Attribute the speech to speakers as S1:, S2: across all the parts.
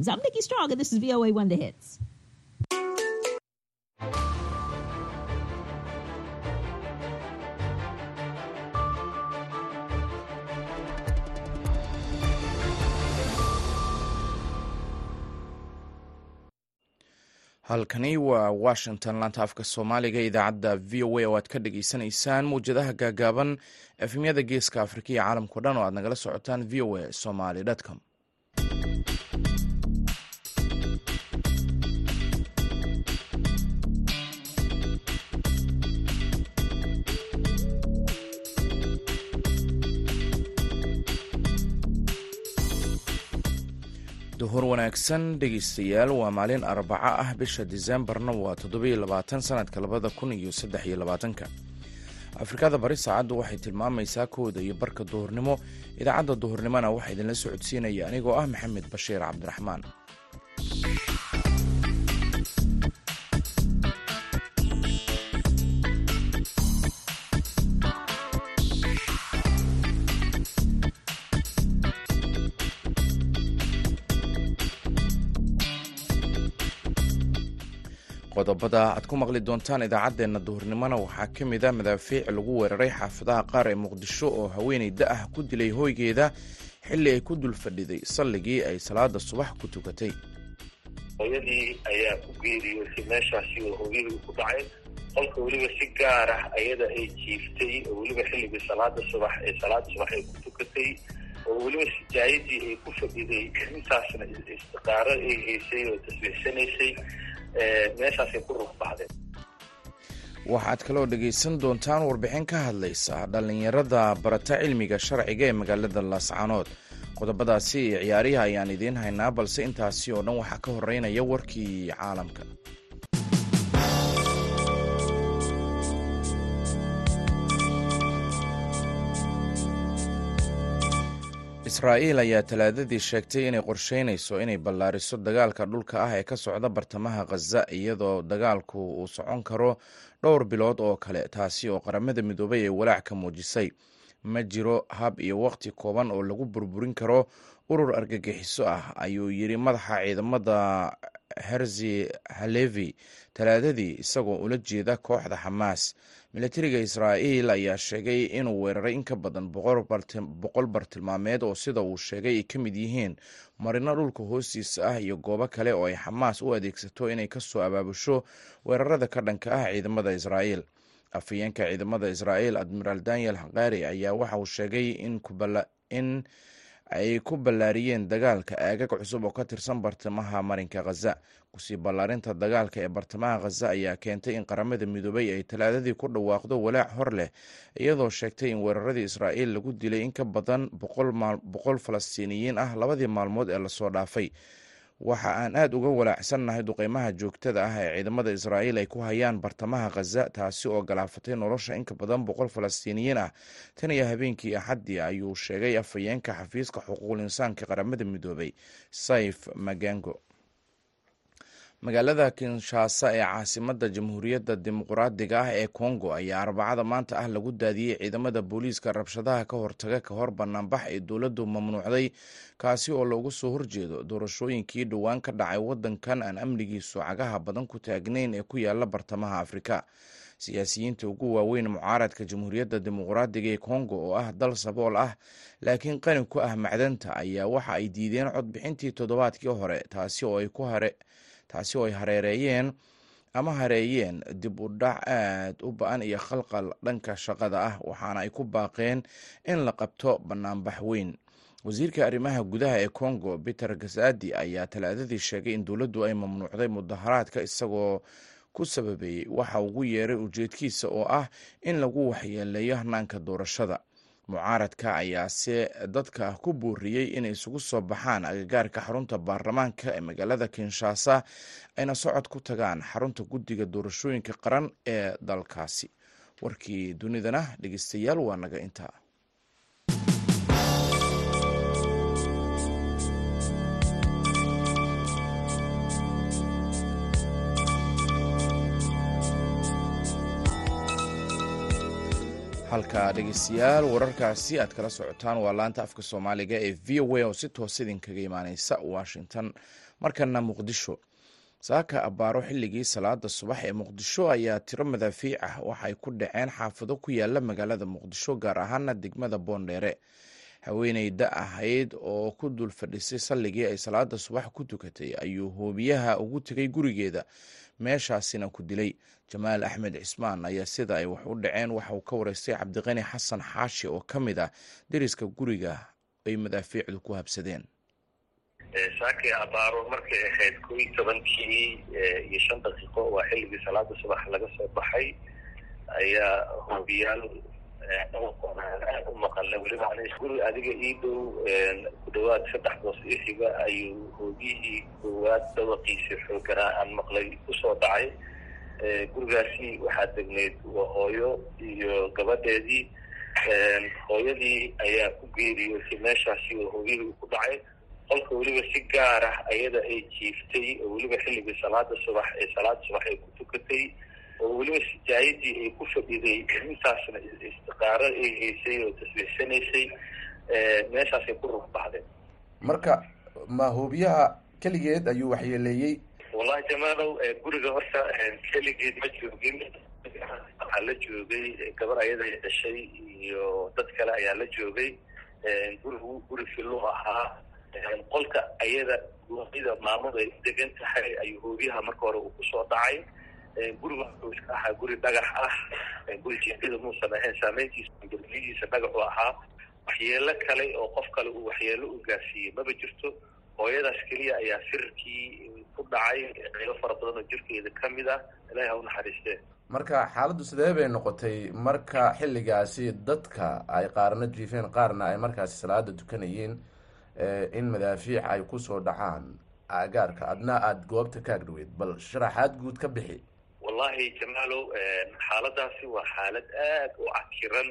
S1: mornings. I'm Nikki Strong, and this is VOA One The Hits.
S2: halkani waa washington laanta afka soomaaliga idaacadda v o a oo aad ka dhageysanaysaan mawjadaha gaagaaban efemyada geeska afrika iyo caalamkao dhan oo aad nagala socotaan v o a somaly com wanaagsan dhegeystayaal waa maalin arbaco ah bisha diseembarna waa toddobiyo labaatan sanadka labada kun iyo saddex iyo labaatanka. Afrikada bari saacaddu waxay tilmaamaysaa kooda iyo barka duhurnimo. Idaacadda duhurnimona waxaa idinla socodsiinaya anigoo ah maxamed bashiir cabdiraxmaan qodobada aad ku maqli doontaan idaacaddeenna duhurnimona waxaa ka mid a madaafiic lagu weeraray xaafadaha qaar ee muqdisho oo haweeney da ah ku dilay hoygeeda xilli ay ku dul fadhiday salligii ay salaada subax ku tukatay.
S3: Hooyadii ayaa ku geeriyoosay meeshaasi oo hooyadii ku dhacay. Qolka weliba si gaar ah ayada ay jiiftay oo weliba xilligii salaada subax ee salaada subax ay ku tukatay oo weliba sijaayadii ay ku fadhiday intaasna istiqaaro ay haysay oo tasbiixsanaysay meeshaasay ku ruuxbaxdeen
S2: waxaad kaloo dhegaysan doontaan warbixin ka hadlaysa dhallinyarada barata cilmiga sharciga ee magaalada laascanood qodobadaasi iyo ciyaariha ayaan idiin haynaa balse intaasi oo dhan waxaa ka horeynaya warkii caalamka israa'iil ayaa talaadadii sheegtay inay qorsheynayso inay ballaariso dagaalka dhulka ah ee ka socda bartamaha khaza iyadoo dagaalku uu socon karo dhowr bilood oo kale taasi oo qaramada midoobay ay walaac ka muujisay. Ma jiro hab iyo waqti kooban oo lagu burburin karo urur argagixiso ah ayuu yidhi madaxa ciidamada herzi halevi. Talaadadii isagoo ula jeeda kooxda xamaas milatariga israa'iil ayaa sheegay inuu weeraray in ka badan boqol bartilmaameed oo sida uu sheegay ay ka mid yihiin marino dhulka hoostiisa ah iyo goobo kale oo ay xamaas u adeegsato inay ka soo abaabusho weerarada ka dhanka ah ciidamada israa'iil. Afhayeenka ciidamada israa'iil admiraal daniel haqari ayaa waxa uu sheegay in ay ku ballaariyeen dagaalka aagag cusub oo ka tirsan bartamaha marinka khaza ku sii ballaarinta dagaalka ee bartamaha khaza ayaa keentay in qaramada midoobay ay talaadadii ku dhawaaqdo walaac hor leh iyadoo sheegtay in weeraradii israa'iil lagu dilay in ka badan boqol falastiiniyiin ah labadii maalmood ee la soo dhaafay. Waxa aan aad uga walaacsannahay duqeymaha joogtada ah ee ciidamada israa'iil ay ku hayaan bartamaha khaza taasi oo galaafatay nolosha in ka badan boqol falastiiniyiin ah. Tan iyo habeenkii axaddii ayuu sheegay afhayeenka xafiiska xuquuqul insaanka qaramada midoobay saif magango magaalada kinshasa ee caasimada jamhuuriyadda dimuqraadiga ah ee kongo ayaa arbacada maanta ah lagu daadiyey ciidamada booliiska rabshadaha ka hortaga ka hor banaanbax ee dowladdu mamnuucday kaasi oo loogu soo horjeedo doorashooyinkii dhowaan ka dhacay wadankan aan amnigiisu cagaha badan ku taagnayn ee ku yaalla bartamaha afrika. Siyaasiyiinta ugu waaweyn mucaaradka jamhuuriyadda dimuqraadiga ee kongo oo ah dal sabool ah laakiin qani ku ah macdanta ayaa waxa ay diideen codbixintii toddobaadkii hore taasi oo ay ku hare taasi oo ay hareereeyeen ama hareeyeen dib u dhac aad u ba'an iyo khalqal dhanka shaqada ah waxaana ay ku baaqeen in la qabto banaanbax weyn. Wasiirka arrimaha gudaha ee congo peter gasadi ayaa talaadadii sheegay in dowladdu ay mamnuucday mudaharaadka isagoo ku sababeeyey waxa ugu yeeray ujeedkiisa oo ah in lagu waxyeeleeyo hanaanka doorashada mucaaradka ayaase dadka ku buuriyey inay isugu soo baxaan agagaarka xarunta baarlamaanka ee magaalada kinshasa ayna socod ku tagaan xarunta guddiga doorashooyinka qaran ee dalkaasi. Warkii dunidana dhegeystayaal waa naga intaa halka dhegeystayaal. Wararkaasi aad kala socotaan. Waa laanta afka soomaaliga ee v o a oo si toos idinkaga imaaneysa washington. Markana muqdisho. Saaka abbaaro xilligii salaada subax ee muqdisho ayaa tiro madaafiic ah. Waxay ku dhaceen xaafado ku yaalla magaalada muqdisho gaar ahaana degmada boondheere. Haweeney da ahayd oo ku dul fadhisay salligii ay salaada subax ku tukatay ayuu hoobiyaha ugu tegay gurigeeda meeshaasina ku dilay jamaal axmed cismaan ayaa sida ay wax u dhaceen. Waxa uu ka wareystay cabdiqani xasan xaashi oo ka mid ah deriska guriga ay madaafiicdu ku habsadeen.
S3: Saakii abaaro markay ahayd koo iyo tobankii iyo shan daqiiqo waa xilligii salaada subax laga soo baxay ayaa hoobiyaal aad u maqalna weliba guri adiga ii dhow ku dhawaad saddex boos ii xiga ayuu hoobiyihii koowaad dawaqiisii xooganaa aan maqlay ku soo dhacay gurigaasi waxaa degneyd waa hooyo iyo gabadheedii hooyadii ayaa ku geeriyootay meeshaasi oo hoobiyihii ku dhacay qolka weliba si gaar ah ayada ay jiiftay oo weliba xilligii salaada subax ee salaada subax ay ku tukatay oo weliba sijaayadii ay ku fadhiday intaasna istiqaaro ay haysay oo tasbiixsanaysay meeshaasay ku rugbaxdeen
S4: marka ma hoobiyaha keligeed ayuu waxyeeleeyey?
S3: Wallahi jamaalow guriga horta keligeed ma joogin. Waxaa la joogay gabar ayada dhashay iyo dad kale ayaa la joogay. Gurigu guri fillu ahaa. Qolka ayada guurida maamadu ay degan tahay ayuu hoobiyaha marka hore uu ku soo dhacay guriga wuxuu iska ahaa guri dhagax ah. Guri jeedada muusan ahayn saameyntiisa guryihiisa dhagaxu ahaa. Waxyeelo kale oo qof kale uu waxyeelo u gaarsiiyey. Maba jirto hooyadaas keliya ayaa firarkii ku dhacay. Qaybo fara badan oo jirkeeda ka mid ah ilaahi ha u naxariistee.
S4: Marka xaaladdu sidee bay noqotay? Marka xilligaasi dadka ay qaarna jiifeen qaarna ay markaasi salaada tukanayeen in madaafiic ay ku soo dhacaan. Agaarka adna aada goobta ka agdhaweyd bal sharaxaad guud ka bixi
S3: wallahi jamaalow xaaladaasi waa xaalad aad u cakiran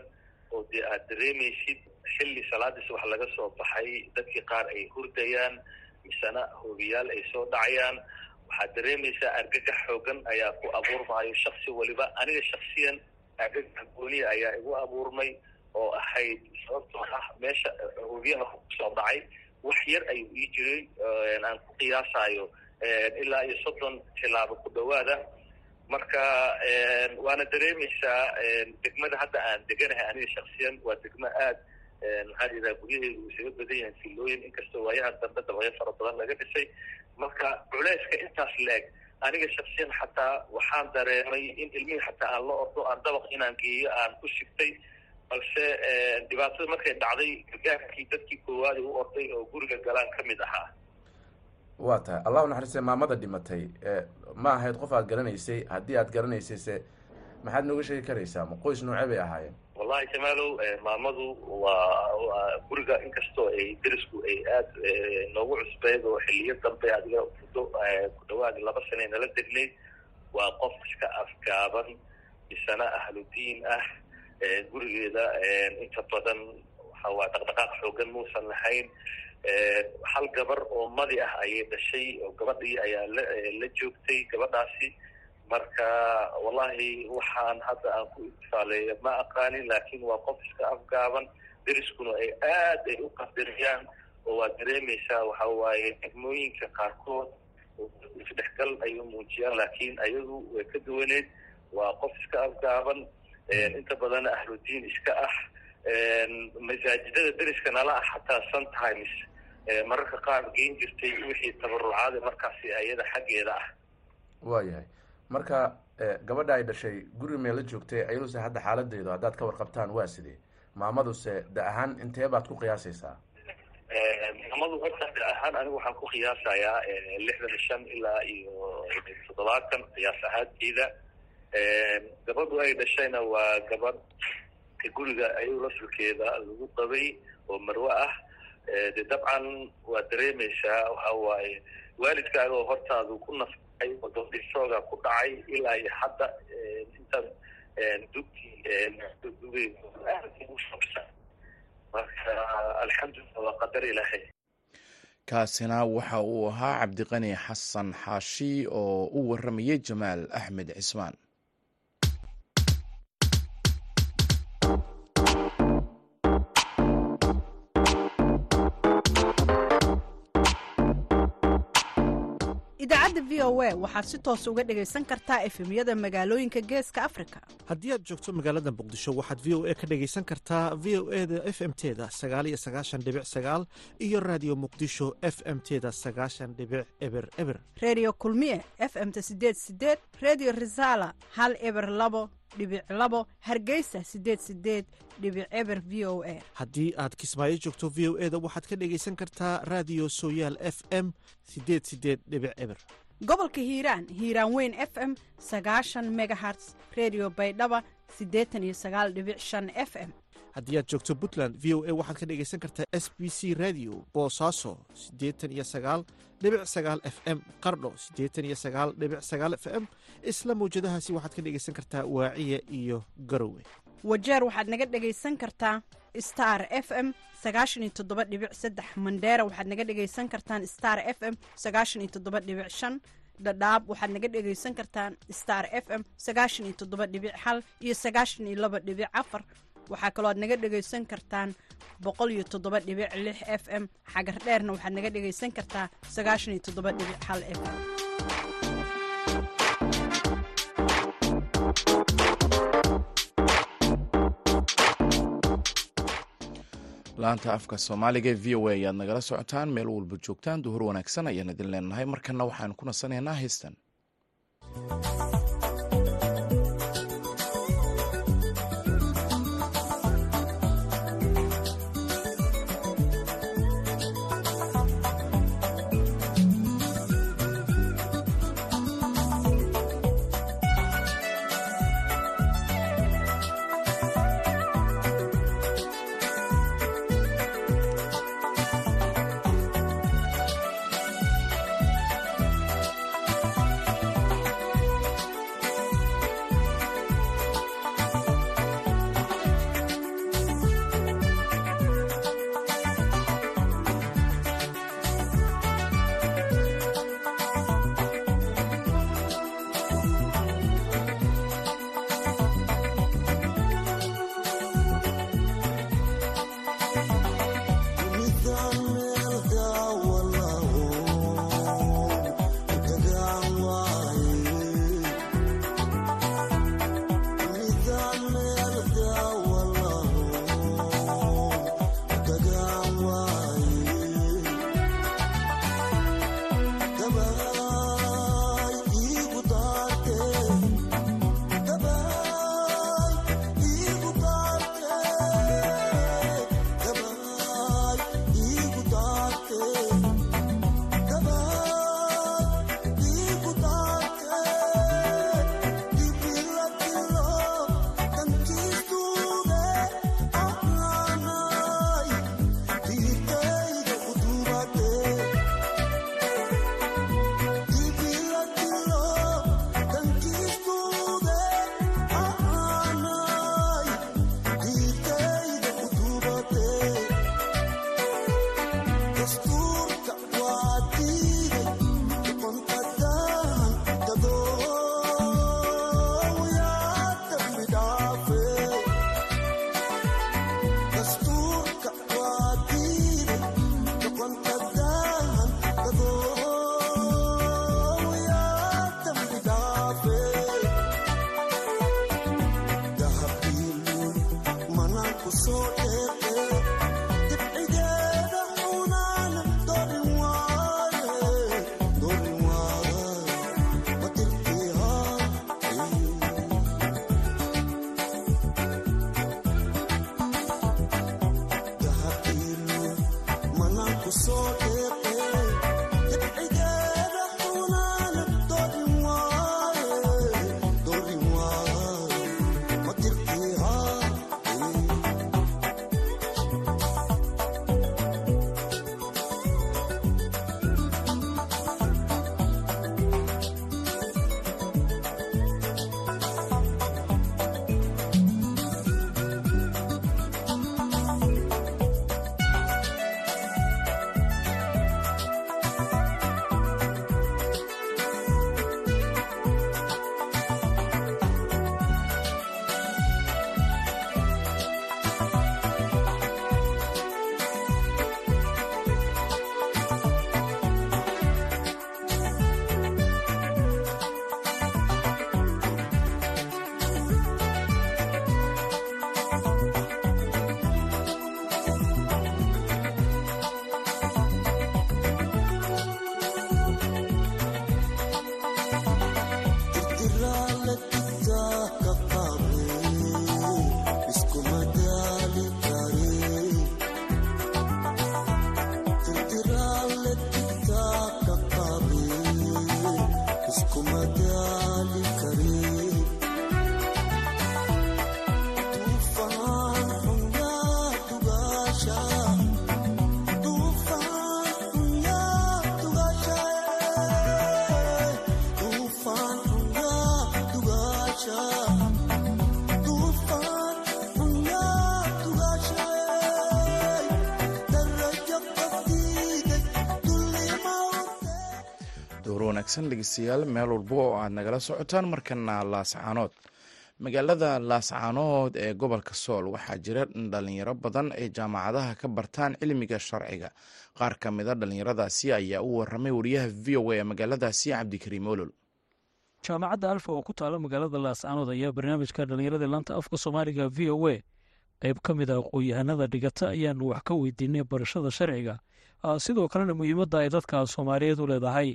S3: oo dee aada dareemaysid xilli salaadii subax laga soo baxay. Dadkii qaar ay hurdayaan misena hoobiyaal ay soo dhacayaan. Waxaad dareemaysaa argagax xoogan ayaa ku abuurmaayo shaksi waliba. Aniga shaksiyan argagax gooniya ayaa igu abuurmay oo ahayd sababtoo ah meesha hoobiyaha ku soo dhacay. Wax yar ayuu ii jiray aan ku qiyaasaayo ilaa iyo soddon tilaabo ku dhawaada marka waana dareemaysaa degmada hadda aan deganahay aniga shaksiyan waa degmo aad maxaa yidhaha guryaheedu isaga badan yahay filooyin inkastoo waayahan dambe dabaqyo fara badan laga dhisay. Marka culeyska intaas leeg aniga shaksiyan xataa waxaan dareemay in ilmihii xataa aan la ordo aan dabaq inaan geeyo aan ku sigtay balse dhibaatada markay dhacday gargaarkii dadkii koowaadi u orday oo guriga galaan ka mid ahaa
S4: waa tahay. Allahu naxariiste maamada dhimatay ma ahayd qof aad garanaysay haddii aad garanaysayse maxaad nooga sheegi karaysaa? Ma qoys noocee bay ahaayeen.
S3: Wallahi jamaalow maamadu waa guriga inkastoo ay derisku ay aad noogu cusbeyd oo xiliyo dambe adiga muddo ku dhawaadi laba sane nala degnayd waa qof iska afgaaban misana ahludiin ah gurigeeda inta badan waa dhaqdhaqaaq xoogan muusan lahayn. Hal gabar oo madi ah ayay dhashay oo gabadhii ayaa la joogtay gabadhaasi. Marka wallahi waxaan hadda aan ku intifaaleeya ma aqaanin laakiin waa qof iska afgaaban. Deriskuna ay aad ay u qadariyaan oo waa dareemaysaa waxa waaye degmooyinka qaarkood isdhexgal ayay muujiyaan laakiin ayadu way ka duwaneed. Waa qof iska afgaaban. Inta badan ahludiin iska ah masaajidada deriska nala ah xataa sometimes mararka qaar geen jirtay wixii tabarucaada markaasi ayada xaggeeda ah.
S4: Waayahay marka gabadha ay dhashay guri mee la joogtay ayaduse hadda xaaladeedu haddaad ka warqabtaan waa sidee? Maamaduse da ahaan intee baad ku qiyaasaysaa?
S3: Maamadu horta da ahaan anigu waxaan ku qiyaasayaa lixdan iyo shan ilaa iyo toddobaatan qiyaas ahaanteeda. Gabadhu ay dhashayna waa gabadh guriga ayuu lasulkeeda lagu qabay oo marwe ah. De dabcan waa dareemaysaa waxa waaye waalidkaaga oo hortaadu ku naftay oo ku dhacay ilaa iyo hadda inta dugtii marka alxamdulillah waa qadar ilaahay.
S2: Kaasina waxa uu ahaa cabdiqani xasan xaashi oo u waramayay jamaal axmed cismaan
S5: idaacadda v o a waxaad si toos uga dhegaysan kartaa efemyada magaalooyinka geeska afrika.
S6: Haddii aad joogto magaalada muqdisho waxaad v o a ka dhegaysan kartaa v o e da f m teda sagaaliyo sagaashan dhibic sagaal iyo raadiyo muqdisho f m teda sagaashan dhibic eber eber.
S5: Reediyo kulmiye f m-ta sideed sideed reediyo risaala hal eber labo dhibic labo hargeysa sideed sideed dhibic eber v o a.
S6: Haddii aad kismaayo joogto v o e da waxaad ka dhegaysan kartaa raadiyo sooyaal f m sideed sideed dhibic eber
S5: gobolka hiiraan hiiraan weyn f m sagaashan megaherts redio baydhaba siddeetan iyo sagaal dhibic shan f m.
S6: Haddii aad joogto puntland v o a waxaad ka dhegaysan kartaa s b c radio boosaaso siddeetan iyo sagaal dhibic sagaal f m qardho siddeetan iyo sagaal dhibic sagaal f m isla mawjadahaasi waxaad ka dhegaysan kartaa waaciya iyo garowe
S5: wajeer waxaad naga dhegaysan kartaa star f m sagaashan iyo toddoba dhibic saddex mandheera waxaad naga dhegaysan kartaan star f m sagaashan iyo toddoba dhibic shan dhadhaab waxaad naga dhegaysan kartaan star f m sagaashan iyo toddoba dhibic hal iyo sagaashan iyo laba dhibic afar. Waxaa kaloo aad naga dhegaysan kartaan boqol iyo toddoba dhibic lix f m. Xagar dheerna waxaad naga dhegaysan kartaa sagaashan iyo toddoba dhibic hal f m
S2: laanta afka soomaaliga v o a ayaad nagala socotaan meel walba joogtaan duhur wanaagsan ayaan idin leenahay. Markana waxaan ku nasanaynaa heystan wanaagsan dhegeystayaal meel walba oo aad nagala socotaan markana laascaanood magaalada laascaanood ee gobolka sool waxaa jira dhalinyaro badan ay jaamacadaha ka bartaan cilmiga sharciga. Qaar ka mida dhalinyaradaasi ayaa u waramay wariyaha v o a ee magaaladaasi cabdikariim olol.
S7: Jaamacadda alfa oo ku taala magaalada laascaanood ayaa barnaamijka dhalinyarada laanta afka soomaaliga v o a. Qayb ka mid a aqoon-yahanada dhigata ayaanu wax ka weydiinay barashada sharciga sidoo kalena muhiimadda ay dadka soomaaliyeed u leedahay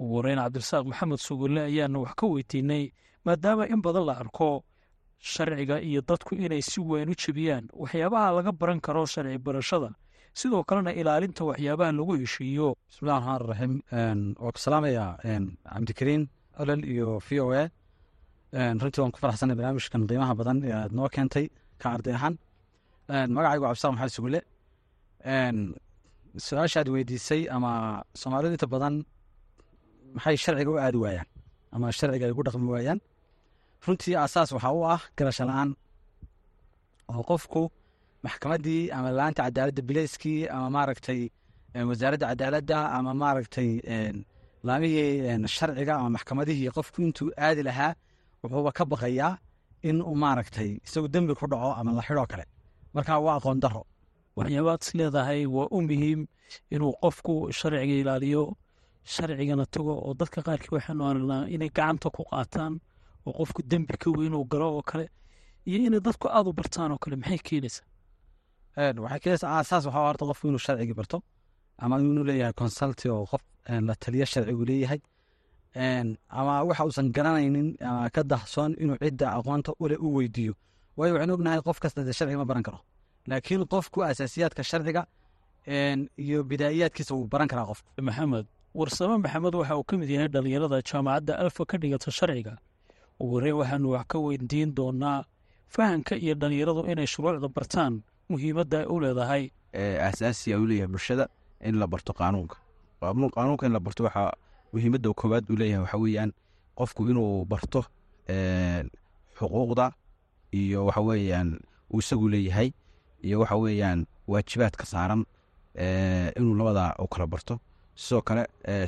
S7: ugu horeyn cabdirasaaq maxamed sugulle ayaanu wax ka weydiinay maadaama in badan la arko sharciga iyo dadku inay si weyn u jebiyaan waxyaabaha laga baran karo sharci barashada. Sidoo kalena ilaalinta waxyaabaha lagu heshiiyo.
S8: Bismillahi raxmaan raxiim waa ku salaamayaa cabdikariin olol iyo v o a. Runtii waan ku faraxsanay barnaamijkan qiimaha badan ee aad noo keentay ka arday ahaan. Magacaygu cabdisaaq maxamed sugulle su'aasha weydiisay ama soomaalidu inta badan maxay sharciga u aadi waayaan? Ama sharciga ay ku dhaqmi waayaan? Runtii asaas waxaa u ah garasho la'aan oo qofku maxkamaddii ama la'aanta cadaaladda bileyskii ama maaragtay wasaaradda cadaaladda ama maaragtay laamihii sharciga ama maxkamadihii qofku intuu aadi lahaa wuxuuba ka baqayaa in uu maaragtay isagu dembi ku dhaco ama la xidhoo kale. Marka waa aqoon daro
S7: waxyaabaad is leedahay waa u muhiim inuu qofku sharciga ilaaliyo sharcigana tago oo dadka qaarkii waxaanu aragnaa inay gacanta ku qaataan oo qofku dembi ka weyn uu galo oo kale iyo inay dadku aad u bartaan oo kale. Maxay keenaysaa
S8: waxay keenaysaa aasaas waxaa horta qofku inuu sharcigii barto ama inuu leeyahay consulti oo qof la taliyo sharcigu leeyahay. Ama waxa uusan garanaynin ama ka dahsoon inuu cidda aqoonta ule u weydiiyo. Waayo waxaan ognahay qof kasta dee sharciga ma baran karo. Laakiin qofku asaasiyaadka sharciga iyo bidaa'iyaadkiisa wuu baran karaa qofku.
S7: Maxamed warsame maxamed waxa uu ka mid yahay dhalinyarada jaamacadda alfa ka dhigata sharciga. Ugu horreyn waxaanu wax ka weydiin doonaa fahamka iyo dhalinyaradu inay shuruucda bartaan muhiimadda ay u leedahay.
S9: Aasaasiya u leeyahay bulshada in la barto qaanuunka. Qaanuunka in la barto waxaa muhiimadda koowaad uu leeyahay waxa weeyaan qofku inuu barto xuquuqda iyo waxa weeyaan uu isagu leeyahay iyo waxa weeyaan waajibaadka saaran inuu labadaa u kala barto sidoo kale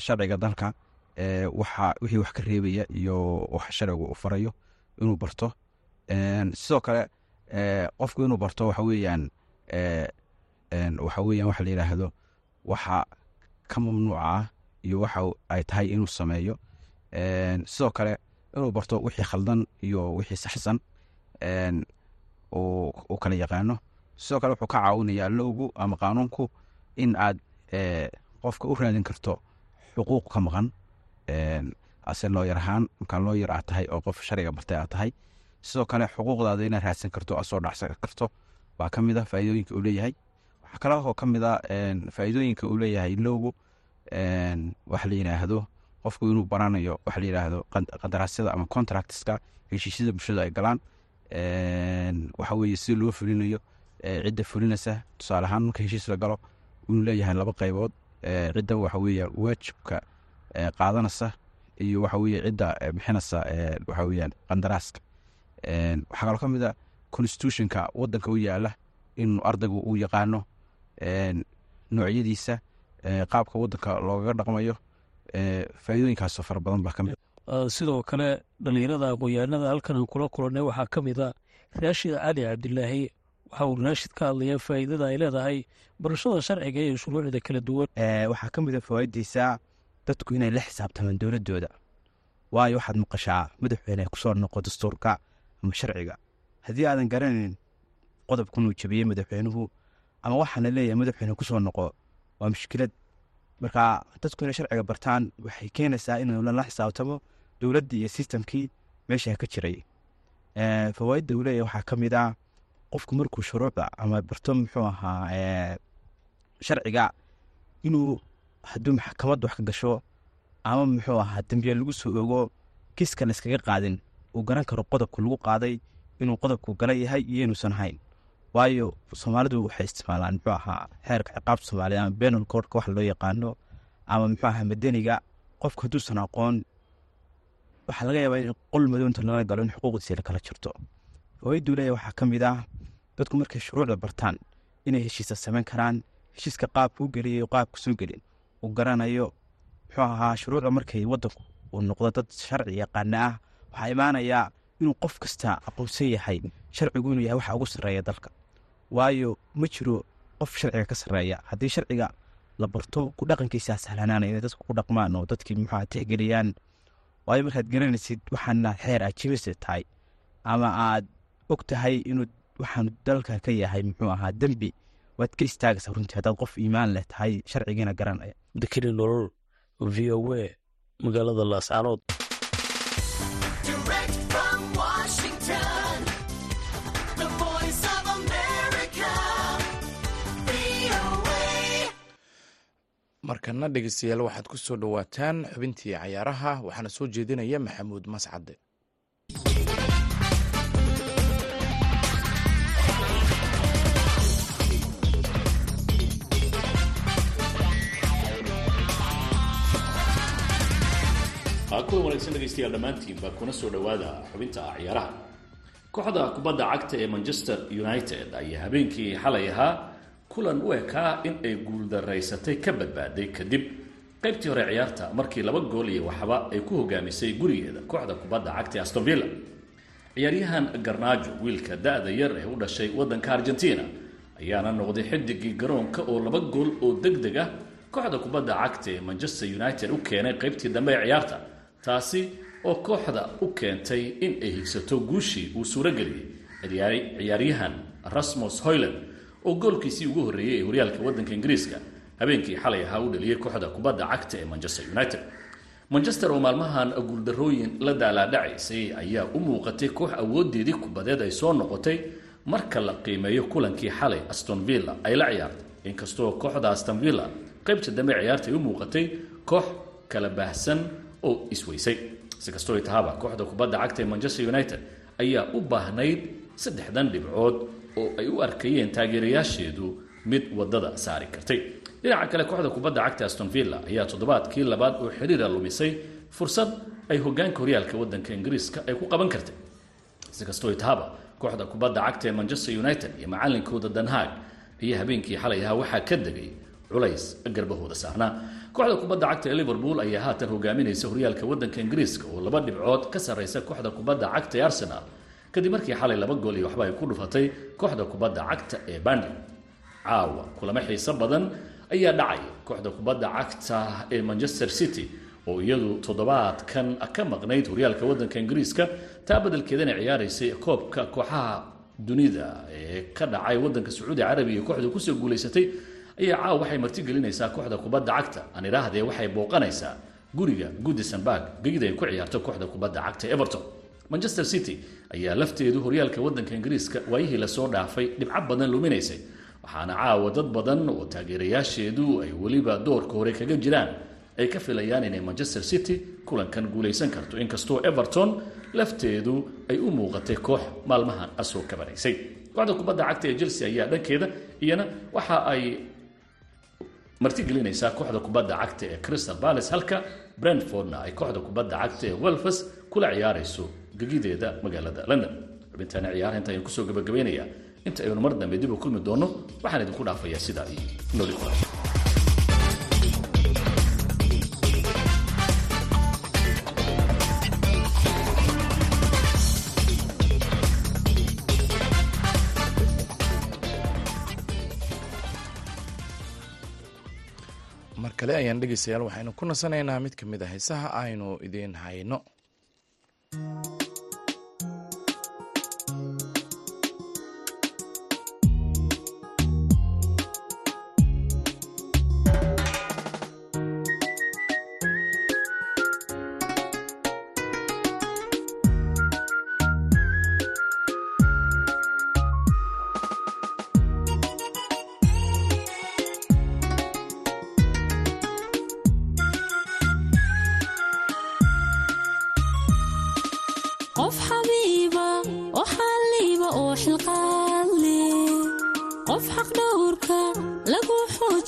S9: sharciga dalka waxa wixii wax ka reebaya iyo wax sharcigu u farayo inuu barto. Sidoo kale qofku inuu barto waxa weeyaan waxa weeyaan waxa la yidhaahdo waxa ka mamnuuca ah iyo waxa ay tahay inuu sameeyo. Sidoo kale inuu barto wixii khaldan iyo wixii saxsan uu kala yaqaano. Sidoo kale wuxuu ka caawinayaa lowgu ama qaanuunku in aad qofka u raadin karto xuquuq ka maqan ase looyar ahaan markaa looyar aad tahay oo qof sharciga bartay aad tahay sidoo kale xuquuqdaada inaad raadsan karto aad soo dhacsan karto baa ka mid a faa'iidooyinka uu leeyahay. Waxaa kale oo ka mid a faa'iidooyinka uu leeyahay lowgu waxa la yidhaahdo qofku inuu baranayo waxa la yidhaahdo qandaraasyada ama contractska heshiisyada bulshada ay galaan waxa weeye si loo fulinayo cidda fulinaysa tusaale ahaan marka heshiis la galo inuu leeyahay laba qaybood cidda waxa weeye waajibka qaadanaysa iyo waxa weeye cidda bixinaysa waxa weeyaan qandaraaska. Waxaa kaloo ka mid a constitutionka waddanka u yaalla inuu ardaygu uu yaqaano noocyadiisa qaabka waddanka loogaga dhaqmayo faa'iidooyinkaasoo fara badan baa ka mid
S7: sidoo kale dhalinyarada aqoon-yahanada halkan aan kula kulannay waxaa ka mid a raashid cali cabdilaahi waxa uu ka hadlayaa faa'iidada ay leedahay barashada sharciga iyo shuruucda kala duwan.
S9: Waxaa ka mid a fawaaideysa dadku inay la xisaabtamaan dowladooda waayo waxaad maqashaa madaxweyne ku soo noqo dastuurka ama sharciga. Haddii aadan garanayn qodobkan uu jabiyey madaxweynuhu ama waxaana leeyahay madaxweyne ku soo noqo waa mushkilad. Marka dadku inay sharciga bartaan waxay keenaysaa in lala xisaabtamo dowladdii iyo sistamkii meesha ka jiray. Fawaaidda uu leeyahay waxaa ka mid ah qofku markuu shuruucda ama barto muxuu ahaa sharciga inuu hadduu maxkamad wax ka gasho ama muxuu ahaa dembiye lagu soo ogo kiska la iskaga qaadin uu garan karo qodobka lagu qaaday inuu qodobku gala yahay iyo inuusan hayn waayo soomaalidu waxay isticmaalaan muxuu ahaa xeerka ciqaabta soomaaliya ama benal courtka wax loo yaqaano ama muxuu ahaa madaniga. Qofku hadduusan aqoon waxaa laga yaabaa in qol madownta lala galo in xuquuqdiisa la kala jirto fawaaiduu leeyahy waxaa ka mid ah dadku markay shuruucda bartaan inay heshiisa samayn karaan heshiiska qaabka u geliyayo qaabka soo gelin uu garanayo. Muxuu ahaa shuruucda markay wadanku uu noqdo dad sharci yaqaana ah. Waxaa imaanayaa inuu qof kasta aqoonsan yahay sharcigu inuu yahay waxa ugu sarreeya dalka. Waayo ma jiro qof sharciga ka sarreeya. Haddii sharciga la barto ku dhaqankiisaa sahlanaana inay dadku ku dhaqmaan oo dadkii muxuu tixgeliyaan. Waayo markaad garanaysid waxaana xeer aad jibisa tahay ama aad og tahay inuu waxaanu dalka ka yahay muxuu ahaa dembi. Waad ka istaagaysaa runtii haddaad qof iimaan leh tahay sharcigiina garanaya.
S7: Dakari nolol v o a magaalada laascaanood
S2: markana dhegeystayaal waxaad ku soo dhowaataan xubintii cayaaraha waxaana soo jeedinaya maxamuud mascade
S10: kuwa wanaagsan dhegaystayaal dhammaantiinba kuna soo dhowaada xubinta ciyaaraha. Kooxda kubadda cagta ee manchester united ayaa habeenkii xalay ahaa kulan u ekaa in ay guuldaraysatay ka badbaaday kadib. Qaybtii hore ciyaarta markii laba gool iyo waxba ay ku hogaamisay gurigeeda kooxda kubadda cagta ee aston villa. Ciyaaryahan garnaajo wiilka da-da yar ee u dhashay waddanka argentina ayaana noqday xidigii garoonka oo laba gool oo deg deg ah kooxda kubadda cagta ee manchester united u keenay qaybtii dambe ee ciyaarta taasi oo kooxda u keentay in ay higsato guushii uu suurageliyey ciyaaryahan rasmus hoyland oo goolkiisii ugu horreeyey ee horyaalka waddanka ingiriiska habeenkii xalay ahaa u dhaliyey kooxda kubadda cagta ee manchester united. Manchester oo maalmahan guuldarrooyin la daalaadhacaysay ayaa u muuqatay koox awoodeedii kubadeed ay soo noqotay marka la qiimeeyo kulankii xalay aston villa ay la ciyaartay. Inkastoo kooxda aston villa qaybta dambe ciyaarta ay u muuqatay koox kala baahsan oo isweysay. Si kastoo ay tahaba kooxda kubadda cagta ee manchester united ayaa u baahnayd saddexdan dhibcood oo ay u arkayeen taageerayaasheedu mid waddada saari kartay. Dhinaca kale kooxda kubadda cagta aston villa ayaa toddobaadkii labaad oo xiriira lumisay fursad ay hogaanka horyaalka waddanka ingiriiska ay ku qaban kartay. Si kastoo tahaba kooxda kubadda cagta ee manchester united iyo macalinkooda danhaag ayaa habeenkii xalay ahaa waxaa ka degay culays garbahooda saarnaa kooxda kubadda cagta ee liverpool ayaa haatan hogaaminaysa horyaalka waddanka ingiriiska oo laba dhibcood ka sarraysa kooxda kubadda cagta ee arsenal. Kadib markii xalay laba gool iyo waxba ay ku dhufatay kooxda kubadda cagta ee bandil caawa kulamo xiiso badan ayaa dhacay kooxda kubadda cagta ee manchester city oo iyadu toddobaadkan ka maqnayd horyaalka waddanka ingiriiska taa beddelkeedana ciyaaraysay koobka kooxaha dunida ee ka dhacay waddanka sacuudi carabiya kooxda ku soo guulaysatay ayaa caawa waxay martigelinaysaa kooxda kubadda cagta. Aan idhaahdee waxay booqanaysaa guriga goodisonburg gegida ay ku ciyaarto kooxda kubadda cagta everton. Manchester city ayaa lafteedu horyaalka waddanka ingiriiska waayihii la soo dhaafay dhibco badan luminaysay waxaana caawa dad badan oo taageerayaasheedu ay weliba doorka hore kaga jiraan. Ay ka filayaan inay manchester city kulankan guulaysan karto. Inkastoo everton lafteedu ay u muuqatay koox maalmahan asoo kabanaysay. Kooxda kubadda cagta ee chelsea ayaa dhankeeda iyana waxa ay martigelinaysaa kooxda kubadda cagta ee crystal palace halka brentfordna ay kooxda kubadda cagta ee welfes kula ciyaarayso gegideeda magaalada london. Xubintaana ciyaaraha inta ayaan ku soo gabagabaynayaa inta aynu mar dambe dib u kulmi doono waxaan idinku dhaafayaa sidaa iyo noli
S2: kale ayaan dhegeystayaal waxaynu ku nasanaynaa mid ka mid a heesaha aynu idiin hayno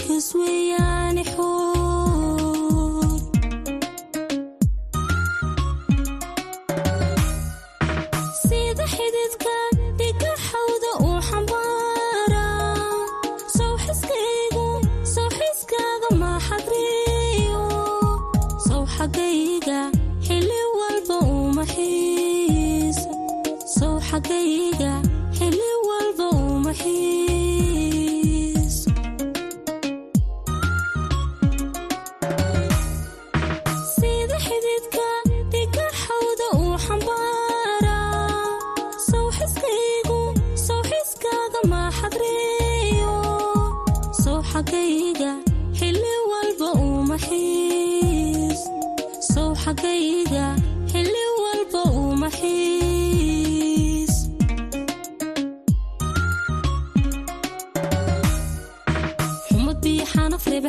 S11: xilkas weeyaani xuur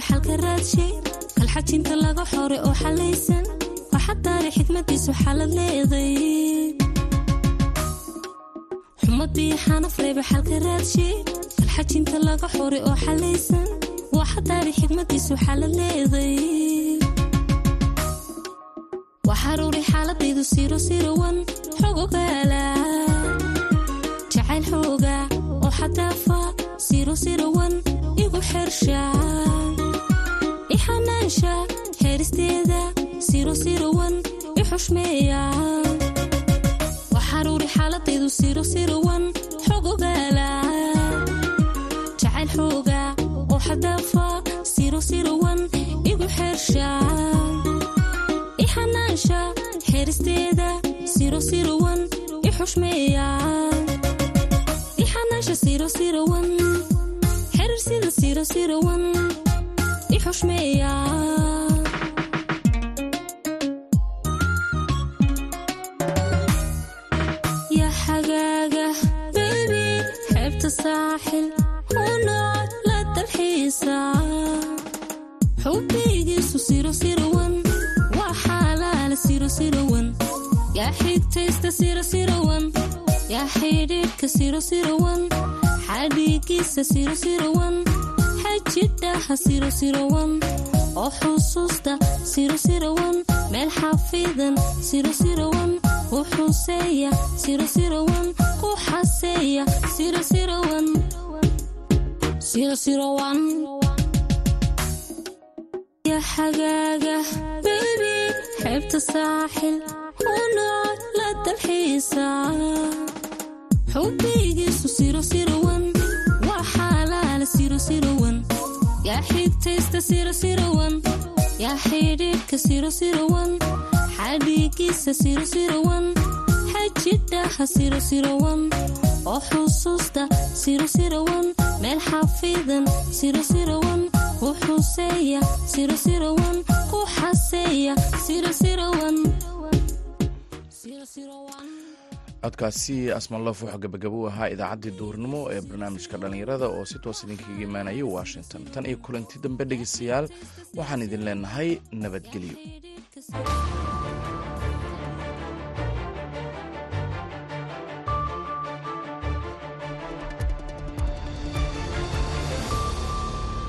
S11: xalka raadshe kalxajinta laga xore oo xalaysan waxa xikmadiisu xalad leeday xumad biyo xanaf reebe xalka raadshe kalxajinta laga xore oo xalaysan waxa xikmadiisu xalad leeday waxaruuri xaaladaydu siro sirowan xogogaala jacayl xooga oo xadaafa xeeristeeda siro siro sirowan xerir sida siro sirowan i xushmeeya ya xagaaga bebi xeebta saaxil unool la dalxiisa xubbigiisu siro sirowan waa xaalaala siro sirowan yaa xigtaysta siro sirowan yaa xidhiidhka siro sirowan xadhiigiisa siro sirowan xajidhaha siro sirowan oo xusuusta siro sirowan meel xafidan siro sirowan u xuseeya siro sirowan ku xaseeya siro sirowan siro sirowan ya xagaaga bebi xeebta saaxil unool la dalxiisa oo xusuusta meel xafidan siro sirowan u xuseeya ku xaseeya
S2: codkaasi asmaloof wuxuu gabagabo u ahaa idaacaddii duhurnimo ee barnaamijka dhallinyarada oo si toos idinkaga imaanayay washington. Tan iyo kulanti dambe dhegeystayaal waxaan idin leenahay nabadgelyo